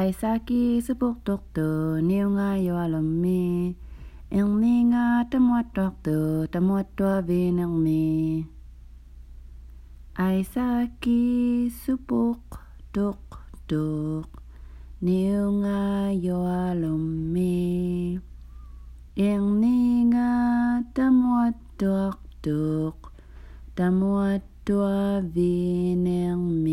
ai sa ki su bốc tốc tờ nêu nga yo lầm mi em ni nga tâm hoạt tốc tờ tâm hoạt tòa vi nang mi ai sa ki su bốc tốc tờ nêu nga yo lầm mi em ni nga tâm hoạt tốc tờ tâm hoạt tòa vi nang mi